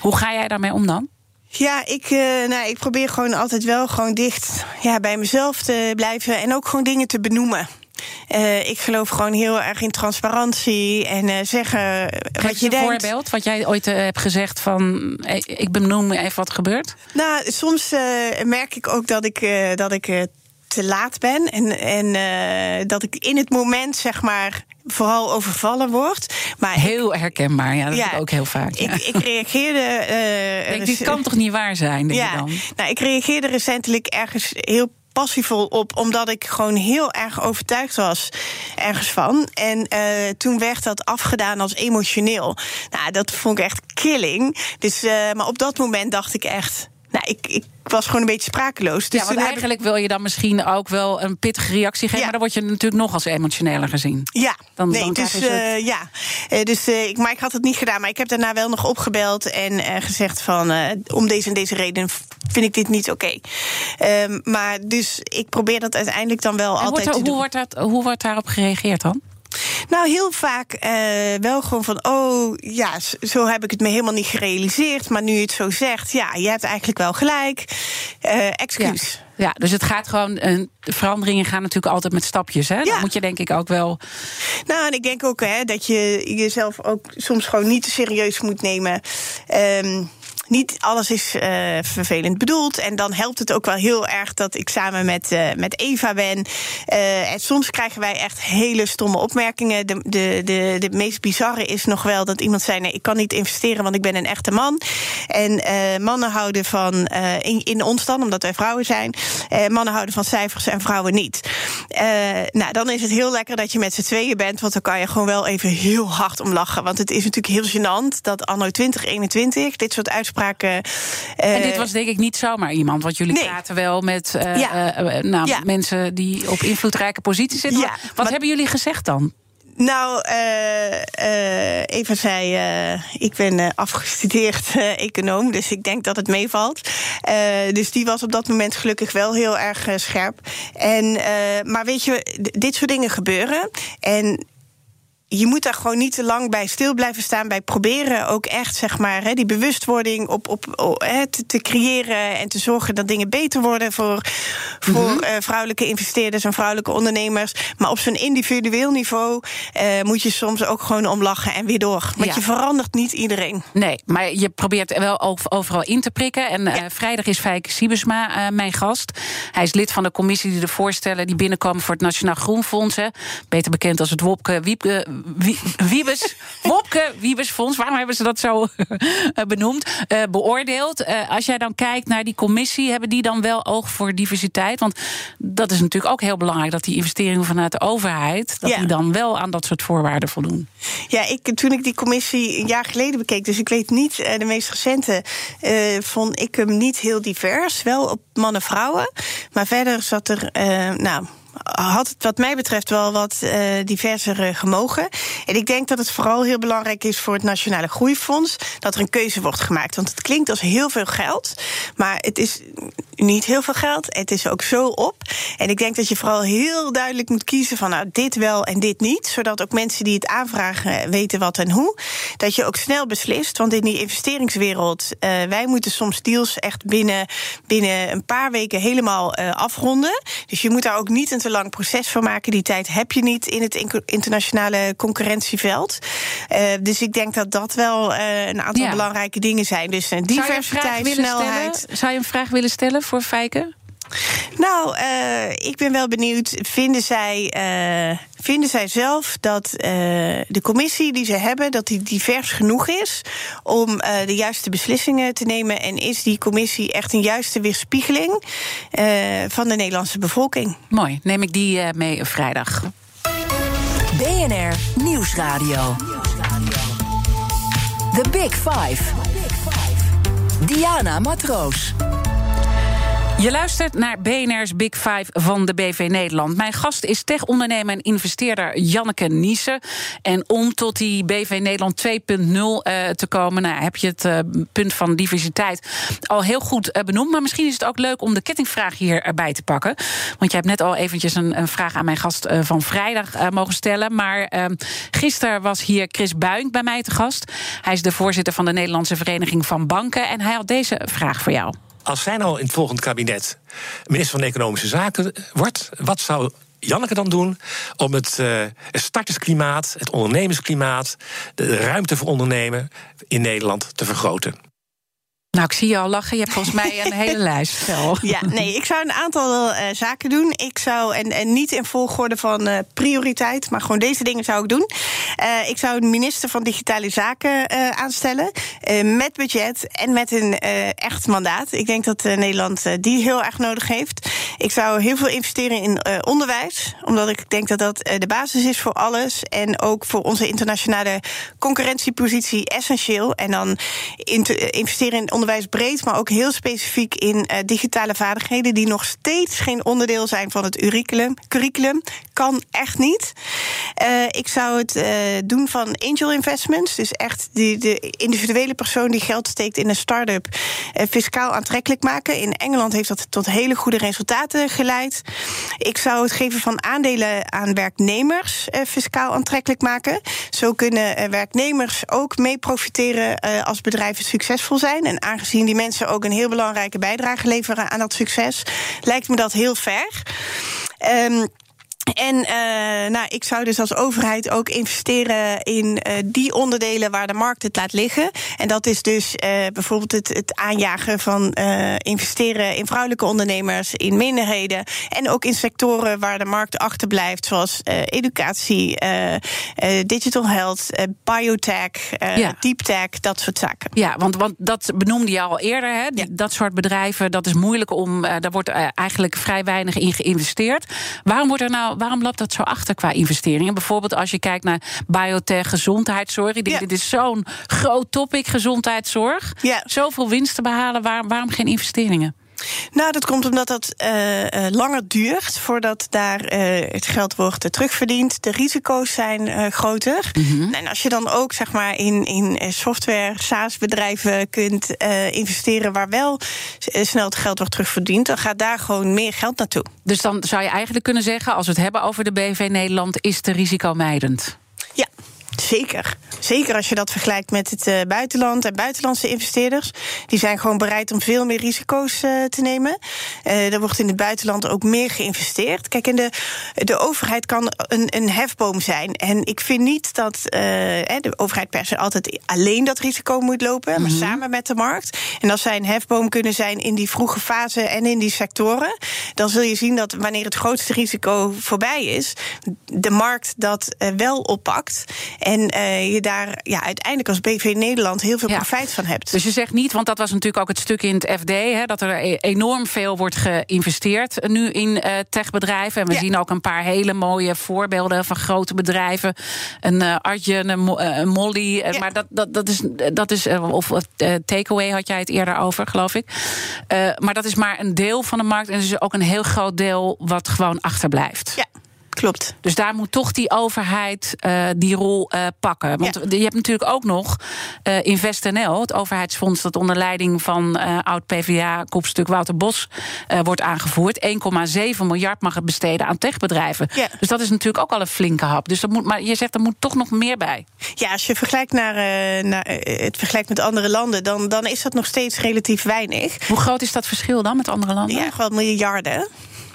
Hoe ga jij daarmee om dan? Ja, ik, uh, nou, ik probeer gewoon altijd wel gewoon dicht ja, bij mezelf te blijven en ook gewoon dingen te benoemen. Uh, ik geloof gewoon heel erg in transparantie en uh, zeggen Geef wat je een denkt. voorbeeld wat jij ooit uh, hebt gezegd van ik benoem even wat gebeurt? Nou, soms merk ik ook dat ik, dat ik te laat ben en, en dat ik in het moment zeg maar vooral overvallen wordt. Maar heel herkenbaar, ja, dat ja, ik ook heel vaak. Ja. Ik, ik, reageerde. Uh, denk, dit kan toch niet waar zijn? Denk ja, je dan? Nou, ik reageerde recentelijk ergens heel passievol op, omdat ik gewoon heel erg overtuigd was ergens van. En uh, toen werd dat afgedaan als emotioneel. Nou, dat vond ik echt killing. Dus, uh, maar op dat moment dacht ik echt. Nou, ik, ik was gewoon een beetje sprakeloos. Dus ja, want eigenlijk ik... wil je dan misschien ook wel een pittige reactie geven... Ja. maar dan word je natuurlijk nog als emotioneler gezien. Ja, dan, nee, dan dus, uh, ja. Uh, dus uh, ik, maar ik had het niet gedaan. Maar ik heb daarna wel nog opgebeld en gezegd van... om deze en deze reden vind ik dit niet oké. Okay. Um, maar dus ik probeer dat uiteindelijk dan wel en altijd wordt te hoe doen. Wordt dat, hoe wordt daarop gereageerd dan? Nou, heel vaak uh, wel gewoon van, oh ja, zo heb ik het me helemaal niet gerealiseerd. Maar nu je het zo zegt, ja, je hebt eigenlijk wel gelijk. Uh, excuus. Ja. ja. dus het gaat gewoon. Uh, veranderingen gaan natuurlijk altijd met stapjes. Hè? Ja. Dan moet je denk ik ook wel. Nou, en ik denk ook hè, dat je jezelf ook soms gewoon niet te serieus moet nemen. Um, niet alles is uh, vervelend bedoeld. En dan helpt het ook wel heel erg dat ik samen met, uh, met Eva ben. Uh, en soms krijgen wij echt hele stomme opmerkingen. De, de, de, de meest bizarre is nog wel dat iemand zei: nee, ik kan niet investeren, want ik ben een echte man. En mannen houden van, in, in ons dan, omdat wij vrouwen zijn, mannen houden van cijfers en vrouwen niet. nou, dan is het heel lekker dat je met z'n tweeën bent, want dan kan je gewoon wel even heel hard om lachen. Want het is natuurlijk heel gênant dat anno 2021 dit soort uitspraken Uh, en dit was denk ik niet zomaar iemand, want jullie nee. praten wel met uh, ja. uh, nou, ja. mensen die op invloedrijke posities zitten. Ja, Wat maar... hebben jullie gezegd dan? Nou, uh, Eva zei, ik ben afgestudeerd econoom, dus ik denk dat het meevalt. dus die was op dat moment gelukkig wel heel erg scherp. En, maar weet je, dit soort dingen gebeuren. En je moet daar gewoon niet te lang bij stil blijven staan. Bij proberen ook echt, zeg maar, hè, die bewustwording op, op, hè, te, te, creëren. En te zorgen dat dingen beter worden voor, voor mhm. eh, vrouwelijke investeerders en vrouwelijke ondernemers. Maar op zo'n individueel niveau uh, moet je soms ook gewoon omlachen en weer door. Want je verandert niet iedereen. Nee, maar je probeert wel overal in te prikken. En uh, vrijdag is Fijke Siebesma mijn gast. Hij is lid van de commissie die de voorstellen die binnenkomen voor het Nationaal Groenfonds. Hè. Beter bekend als het Wopke Wiepke Wiebes, Wopke Wiebesfonds, waarom hebben ze dat zo eh, benoemd, uh, beoordeeld. Uh, als jij dan kijkt naar die commissie, hebben die dan wel oog voor diversiteit? Want dat is natuurlijk ook heel belangrijk, dat die investeringen vanuit de overheid, dat die dan wel aan dat soort voorwaarden voldoen. Ja, ik, toen ik die commissie een jaar geleden bekeek, dus ik weet niet de meest recente, vond ik hem niet heel divers. Wel op mannen-vrouwen, maar verder zat er, nou had het wat mij betreft wel wat uh, diverser uh, gemogen. En ik denk dat het vooral heel belangrijk is voor het Nationale Groeifonds dat er een keuze wordt gemaakt. Want het klinkt als heel veel geld, maar het is niet heel veel geld. Het is ook zo op. En ik denk dat je vooral heel duidelijk moet kiezen van nou, dit wel en dit niet. Zodat ook mensen die het aanvragen weten wat en hoe. Dat je ook snel beslist. Want in die investeringswereld, uh, wij moeten soms deals echt binnen, binnen een paar weken helemaal afronden. Dus je moet daar ook niet een te lang proces van maken. Die tijd heb je niet in het internationale concurrentieveld. Uh, dus ik denk dat dat wel uh, een aantal belangrijke dingen zijn. Dus uh, diversiteit, snelheid. Zou je een vraag willen stellen voor Fijke? Nou, uh, ik ben wel benieuwd. Vinden zij, uh, vinden zij zelf dat uh, de commissie die ze hebben, dat die divers genoeg is om de juiste beslissingen te nemen? En is die commissie echt een juiste weerspiegeling van de Nederlandse bevolking? Mooi, neem ik die mee vrijdag. BNR Nieuwsradio. The Big Five. Diana Matroos. Je luistert naar BNR's Big Five van de BV Nederland. Mijn gast is tech-ondernemer en investeerder Janneke Niesen. En om tot die BV Nederland 2.0 uh, te komen... Nou, heb je het uh, punt van diversiteit al heel goed uh, benoemd. Maar misschien is het ook leuk om de kettingvraag hier erbij te pakken. Want je hebt net al eventjes een, een vraag aan mijn gast van vrijdag mogen stellen. Maar ehm, gisteren was hier Chris Buink bij mij te gast. Hij is de voorzitter van de Nederlandse Vereniging van Banken. En hij had deze vraag voor jou als zij nou in het volgende kabinet minister van Economische Zaken wordt, wat zou Janneke dan doen om het, het startersklimaat, het ondernemersklimaat, de ruimte voor ondernemen in Nederland te vergroten? Nou, ik zie je al lachen. Je hebt volgens mij een hele (laughs) lijst. Ja, nee, ik zou een aantal uh, zaken doen. Ik zou, en, en niet in volgorde van uh, prioriteit, maar gewoon deze dingen zou ik doen. Uh, ik zou een minister van Digitale Zaken aanstellen. met budget en met een echt mandaat. Ik denk dat Nederland die heel erg nodig heeft. Ik zou heel veel investeren in onderwijs. Omdat ik denk dat dat de basis is voor alles. En ook voor onze internationale concurrentiepositie essentieel. En dan investeren in onderwijs onderwijs breed, maar ook heel specifiek in uh, digitale vaardigheden, die nog steeds geen onderdeel zijn van het curriculum. curriculum. Kan echt niet. Uh, ik zou het uh, doen van angel investments. Dus echt die, de individuele persoon die geld steekt in een start-up fiscaal aantrekkelijk maken. In Engeland heeft dat tot hele goede resultaten geleid. Ik zou het geven van aandelen aan werknemers fiscaal aantrekkelijk maken. Zo kunnen werknemers ook mee profiteren als bedrijven succesvol zijn. En aangezien die mensen ook een heel belangrijke bijdrage leveren aan dat succes, lijkt me dat heel ver. Um, en uh, nou, ik zou dus als overheid ook investeren in uh, die onderdelen waar de markt het laat liggen. En dat is dus uh, bijvoorbeeld het, het aanjagen van investeren in vrouwelijke ondernemers, in minderheden. En ook in sectoren waar de markt achterblijft, zoals educatie, digital health, biotech, ja. deep tech, dat soort zaken. Ja, want, want dat benoemde je al eerder. Hè? Ja. Dat soort bedrijven, dat is moeilijk om. daar wordt eigenlijk vrij weinig in geïnvesteerd. Waarom wordt er nou waarom loopt dat zo achter qua investeringen? Bijvoorbeeld als je kijkt naar biotech, gezondheidszorg. Ik denk, dit is zo'n groot topic, gezondheidszorg. Ja. Zoveel winst te behalen, waarom geen investeringen? Nou, dat komt omdat dat uh, langer duurt voordat daar uh, het geld wordt terugverdiend. De risico's zijn groter. Mm-hmm. En als je dan ook zeg maar, in, in software, SaaS-bedrijven kunt investeren waar wel snel het geld wordt terugverdiend, dan gaat daar gewoon meer geld naartoe. Dus dan zou je eigenlijk kunnen zeggen, als we het hebben over de BV Nederland, is de risicomijdend. Zeker. Zeker als je dat vergelijkt met het uh, buitenland en buitenlandse investeerders. Die zijn gewoon bereid om veel meer risico's uh, te nemen. Uh, er wordt in het buitenland ook meer geïnvesteerd. Kijk, en de, de overheid kan een, een hefboom zijn. En ik vind niet dat de overheid per se altijd alleen dat risico moet lopen, maar mm -hmm. samen met de markt. En als zij een hefboom kunnen zijn in die vroege fase en in die sectoren, dan zul je zien dat wanneer het grootste risico voorbij is, de markt dat wel oppakt. En uh, je daar ja, uiteindelijk als BV Nederland heel veel ja. profijt van hebt. Dus je zegt niet, want dat was natuurlijk ook het stuk in het FD, hè, dat er e- enorm veel wordt geïnvesteerd nu in uh, techbedrijven. En we ja. zien ook een paar hele mooie voorbeelden van grote bedrijven. Een uh, Artje, een, een Molly. Ja. Maar dat, dat, dat is, dat is of takeaway had jij het eerder over, geloof ik. maar dat is maar een deel van de markt. En er is ook een heel groot deel wat gewoon achterblijft. Ja. Klopt. Dus daar moet toch die overheid uh, die rol uh, pakken. Want ja. je hebt natuurlijk ook nog uh, InvestNL, het overheidsfonds dat onder leiding van oud-PVA-kopstuk Wouter Bos wordt aangevoerd. 1,7 miljard mag het besteden aan techbedrijven. Ja. Dus dat is natuurlijk ook al een flinke hap. Dus dat moet, maar je zegt er moet toch nog meer bij. Ja, als je vergelijkt naar, naar het vergelijkt met andere landen, dan, dan is dat nog steeds relatief weinig. Hoe groot is dat verschil dan met andere landen? Ja, gewoon miljarden.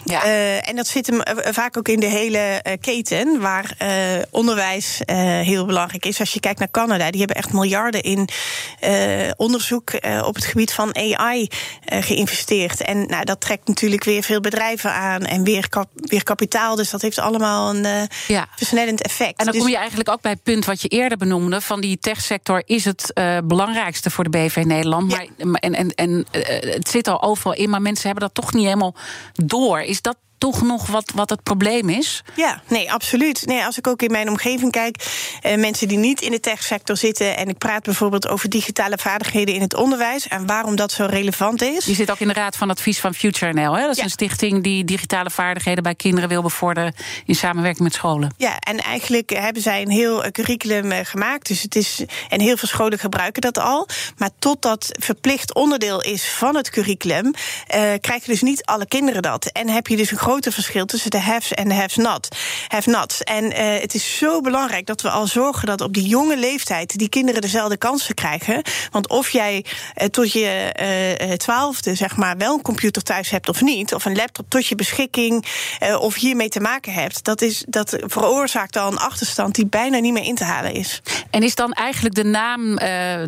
Ja. Uh, en dat zit hem vaak ook in de hele uh, keten, waar uh, onderwijs heel belangrijk is. Als je kijkt naar Canada, die hebben echt miljarden in onderzoek op het gebied van AI geïnvesteerd. En nou, dat trekt natuurlijk weer veel bedrijven aan en weer, kap weer kapitaal. Dus dat heeft allemaal een ja. versnellend effect. En dan dus kom je eigenlijk ook bij het punt wat je eerder benoemde: van die techsector is het belangrijkste voor de BV Nederland. Ja. Maar, en en, en het zit al overal in, maar mensen hebben dat toch niet helemaal door. Is dat toch nog wat, wat het probleem is? Ja, nee, absoluut. Nee, als ik ook in mijn omgeving kijk, eh, mensen die niet in de techsector zitten, en ik praat bijvoorbeeld over digitale vaardigheden in het onderwijs en waarom dat zo relevant is. Je zit ook in de raad van advies van Future NL. Hè? Dat is ja. een stichting die digitale vaardigheden bij kinderen wil bevorderen in samenwerking met scholen. Ja, en eigenlijk hebben zij een heel curriculum eh, gemaakt. Dus het is, en heel veel scholen gebruiken dat al. Maar tot dat verplicht onderdeel is van het curriculum, uh, krijgen dus niet alle kinderen dat. En heb je dus een grote verschil tussen de haves en de haves not. Have nots. En uh, het is zo belangrijk dat we al zorgen dat op die jonge leeftijd die kinderen dezelfde kansen krijgen. Want of jij uh, tot je uh, twaalfde zeg maar wel een computer thuis hebt of niet, of een laptop tot je beschikking, of hiermee te maken hebt, dat, is, dat veroorzaakt al een achterstand die bijna niet meer in te halen is. En is dan eigenlijk de naam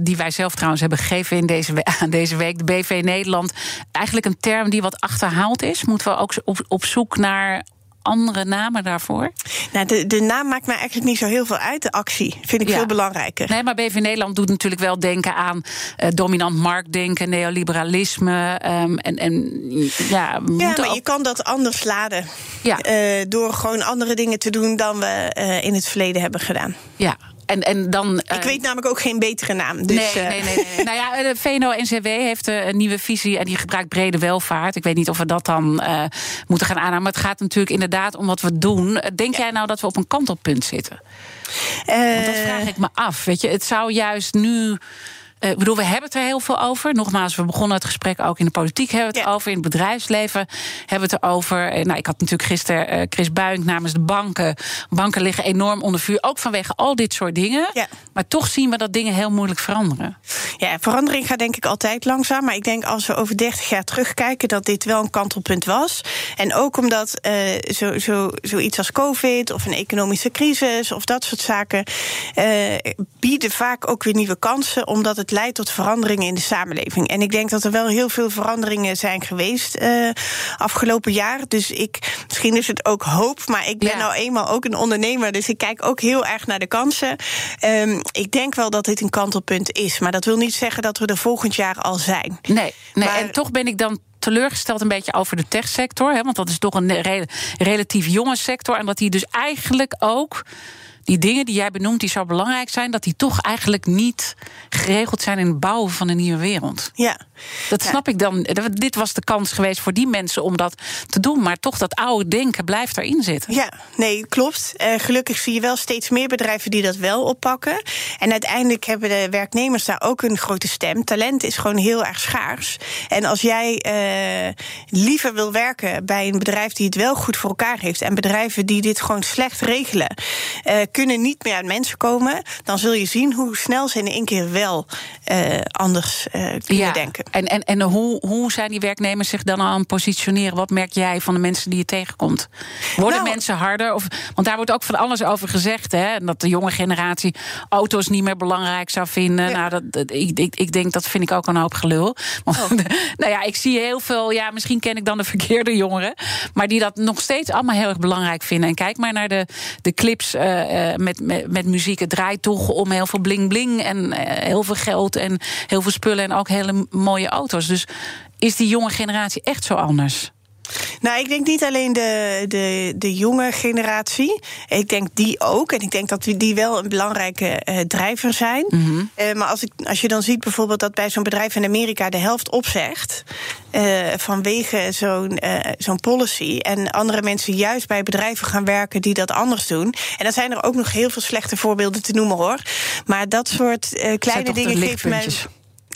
die wij zelf trouwens hebben gegeven in deze, aan (laughs) deze week, de BV Nederland, eigenlijk een term die wat achterhaald is? Moeten we ook op, op zoek naar andere namen daarvoor? Nou, de, de naam maakt mij eigenlijk niet zo heel veel uit. De actie vind ik ja. veel belangrijker. Nee, maar BV Nederland doet natuurlijk wel denken aan uh, dominant marktdenken, neoliberalisme. Um, en, en ja, ja maar ook... je kan dat anders laden. Ja. Uh, door gewoon andere dingen te doen dan we uh, in het verleden hebben gedaan. Ja, en, en dan, ik weet namelijk ook geen betere naam. Dus, nee, nee, nee, (laughs) nee. nou ja, de VNO-NCW heeft een nieuwe visie en die gebruikt brede welvaart. Ik weet niet of we dat dan moeten gaan aannemen. Maar het gaat natuurlijk inderdaad om wat we doen. Denk ja. jij nou dat we op een kantelpunt zitten? Want dat vraag ik me af. Weet je, het zou juist nu. Uh, ik bedoel, we hebben het er heel veel over. Nogmaals, we begonnen het gesprek ook in de politiek hebben we het ja. over. In het bedrijfsleven hebben we het erover. Nou, ik had natuurlijk gisteren uh, Chris Buink namens de banken. Banken liggen enorm onder vuur. Ook vanwege al dit soort dingen. Ja. Maar toch zien we dat dingen heel moeilijk veranderen. Ja, verandering gaat denk ik altijd langzaam. Maar ik denk als we over 30 jaar terugkijken... dat dit wel een kantelpunt was. En ook omdat zo, zo, zoiets als COVID of een economische crisis... of dat soort zaken bieden vaak ook weer nieuwe kansen... omdat het leidt tot veranderingen in de samenleving. En ik denk dat er wel heel veel veranderingen zijn geweest uh, afgelopen jaar. Dus ik, misschien is het ook hoop, maar ik ben ja. nou eenmaal ook een ondernemer. Dus ik kijk ook heel erg naar de kansen. Um, ik denk wel dat dit een kantelpunt is. Maar dat wil niet zeggen dat we er volgend jaar al zijn. Nee, nee maar, en toch ben ik dan teleurgesteld een beetje over de techsector. Hè, want dat is toch een re relatief jonge sector. En dat die dus eigenlijk ook die dingen die jij benoemt, die zo belangrijk zijn, dat die toch eigenlijk niet geregeld zijn in het bouwen van een nieuwe wereld. Ja. Dat ja. snap ik dan. Dit was de kans geweest voor die mensen om dat te doen. Maar toch, dat oude denken blijft erin zitten. Ja, nee, klopt. Uh, gelukkig zie je wel steeds meer bedrijven die dat wel oppakken. En uiteindelijk hebben de werknemers daar ook een grote stem. Talent is gewoon heel erg schaars. En als jij uh, liever wil werken bij een bedrijf die het wel goed voor elkaar heeft. en bedrijven die dit gewoon slecht regelen. Uh, kunnen niet meer uit mensen komen, dan zul je zien hoe snel ze in één keer wel uh, anders uh, kunnen ja. denken. En, en, en hoe, hoe zijn die werknemers zich dan aan positioneren? Wat merk jij van de mensen die je tegenkomt? Worden Nou- mensen harder? Of, want daar wordt ook van alles over gezegd. Hè? Dat de jonge generatie auto's niet meer belangrijk zou vinden. Ja. Nou, dat, dat- ik, ik, ik denk dat vind ik ook een hoop gelul. Want, Oh. (laughs) nou ja, ik zie heel veel. Ja, misschien ken ik dan de verkeerde jongeren. Maar die dat nog steeds allemaal heel erg belangrijk vinden. En kijk maar naar de, de clips eh, eh, met, met, met muziek. Het draait toch om heel veel bling-bling. En eh, heel veel geld en heel veel spullen. En ook hele mooie auto's. Dus is die jonge generatie echt zo anders? Nou, ik denk niet alleen de, de, de jonge generatie. Ik denk die ook. En ik denk dat die- wel een belangrijke eh, drijver zijn. Eh, maar als, ik, als je dan ziet bijvoorbeeld dat bij zo'n bedrijf in Amerika de helft opzegt. eh, vanwege zo'n zo'n policy. En andere mensen juist bij bedrijven gaan werken die dat anders doen. En dan zijn er ook nog heel veel slechte voorbeelden te noemen hoor. Maar dat soort kleine dingen geven mij.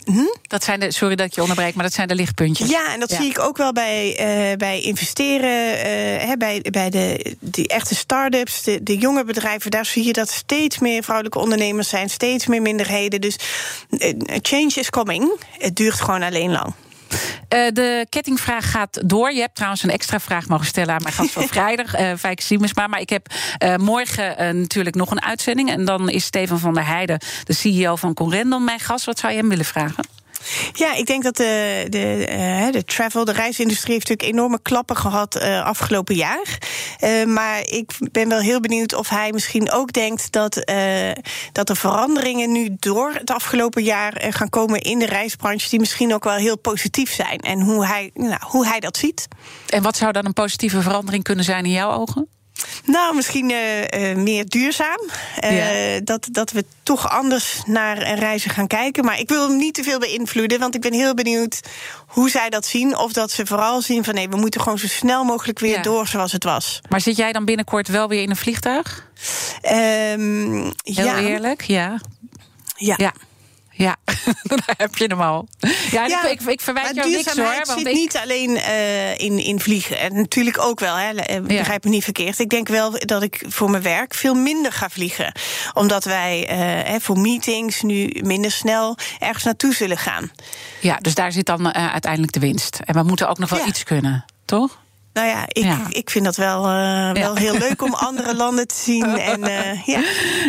Lichtpuntjes? Dat zijn de, sorry dat ik je onderbreek, maar dat zijn de lichtpuntjes. Ja, en dat Ja. zie ik ook wel bij, eh, bij investeren, eh, hè, bij, bij de die echte start-ups, de, de jonge bedrijven. Daar zie je dat steeds meer vrouwelijke ondernemers zijn, steeds meer minderheden. Dus eh, change is coming. Het duurt gewoon alleen lang. Eh, de kettingvraag gaat door. Je hebt trouwens een extra vraag mogen stellen aan mijn gast van (laughs) vrijdag, eh Fijke Siemensma. Maar ik heb eh, morgen natuurlijk nog een uitzending. En dan is Steven van der Heijden, de CEO van Conrendon, mijn gast. Wat zou je hem willen vragen? Ja, ik denk dat de, de, eh, de travel, de reisindustrie heeft natuurlijk enorme klappen gehad eh, afgelopen jaar. Eh, maar ik ben wel heel benieuwd of hij misschien ook denkt dat, dat er veranderingen nu door het afgelopen jaar gaan komen in de reisbranche, die misschien ook wel heel positief zijn. En hoe hij, nou, hoe hij dat ziet. En wat zou dan een positieve verandering kunnen zijn in jouw ogen? Nou, misschien eh, eh, meer duurzaam. Eh, Ja. dat, dat we toch anders naar reizen gaan kijken. Maar ik wil hem niet te veel beïnvloeden. Want ik ben heel benieuwd hoe zij dat zien. Of dat ze vooral zien van nee, we moeten gewoon zo snel mogelijk weer Ja. door zoals het was. Maar zit jij dan binnenkort wel weer in een vliegtuig? Ehm, Heel ja, eerlijk, ja. Ja. Ja. Ja, (laughs) daar heb je hem al. Ja, ik, ik, verwijt jou niks hoor. Want zit ik, niet alleen eh, in, in vliegen. En natuurlijk ook wel, hè, eh, begrijp me niet verkeerd. Ik denk wel dat ik voor mijn werk veel minder ga vliegen. Omdat wij eh, voor meetings nu minder snel ergens naartoe zullen gaan. ja, dus daar zit dan uiteindelijk de winst. En we moeten ook nog wel Ja. iets kunnen, toch? Nou ja, ik, Ja. ik vind dat wel, eh, wel heel leuk om andere (laughs) landen te zien. En, eh, ja.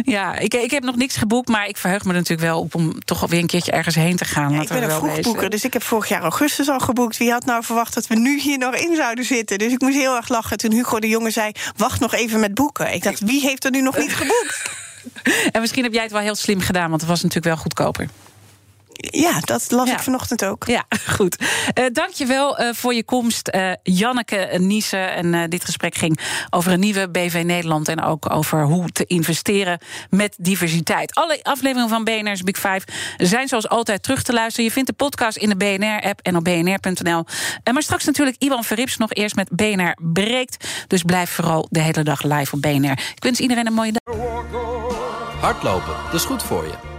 Ja, ik, ik heb nog niks geboekt, maar ik verheug me er natuurlijk wel op om toch alweer een keertje ergens heen te gaan. Ja, ik ben een vroegboeker, dus ik heb vorig jaar augustus al geboekt. Wie had nou verwacht dat we nu hier nog in zouden zitten? Dus ik moest heel erg lachen toen Hugo de Jonge zei... wacht nog even met boeken. Ik dacht, wie heeft er nu nog niet geboekt? (laughs) En misschien heb jij het wel heel slim gedaan, want het was natuurlijk wel goedkoper. Ja, dat las Ja. ik vanochtend ook. Ja, (laughs) goed. Uh, Dank je wel uh, voor je komst, uh, Janneke Niese. En uh, dit gesprek ging over een nieuwe BV Nederland... en ook over hoe te investeren met diversiteit. Alle afleveringen van BNR's Big Five zijn zoals altijd terug te luisteren. Je vindt de podcast in de BNR-app en op bnr.nl. Maar straks natuurlijk Iwan Verrips nog eerst met BNR Breekt. Dus blijf vooral de hele dag live op BNR. Ik wens iedereen een mooie dag. Hardlopen, dat is goed voor je.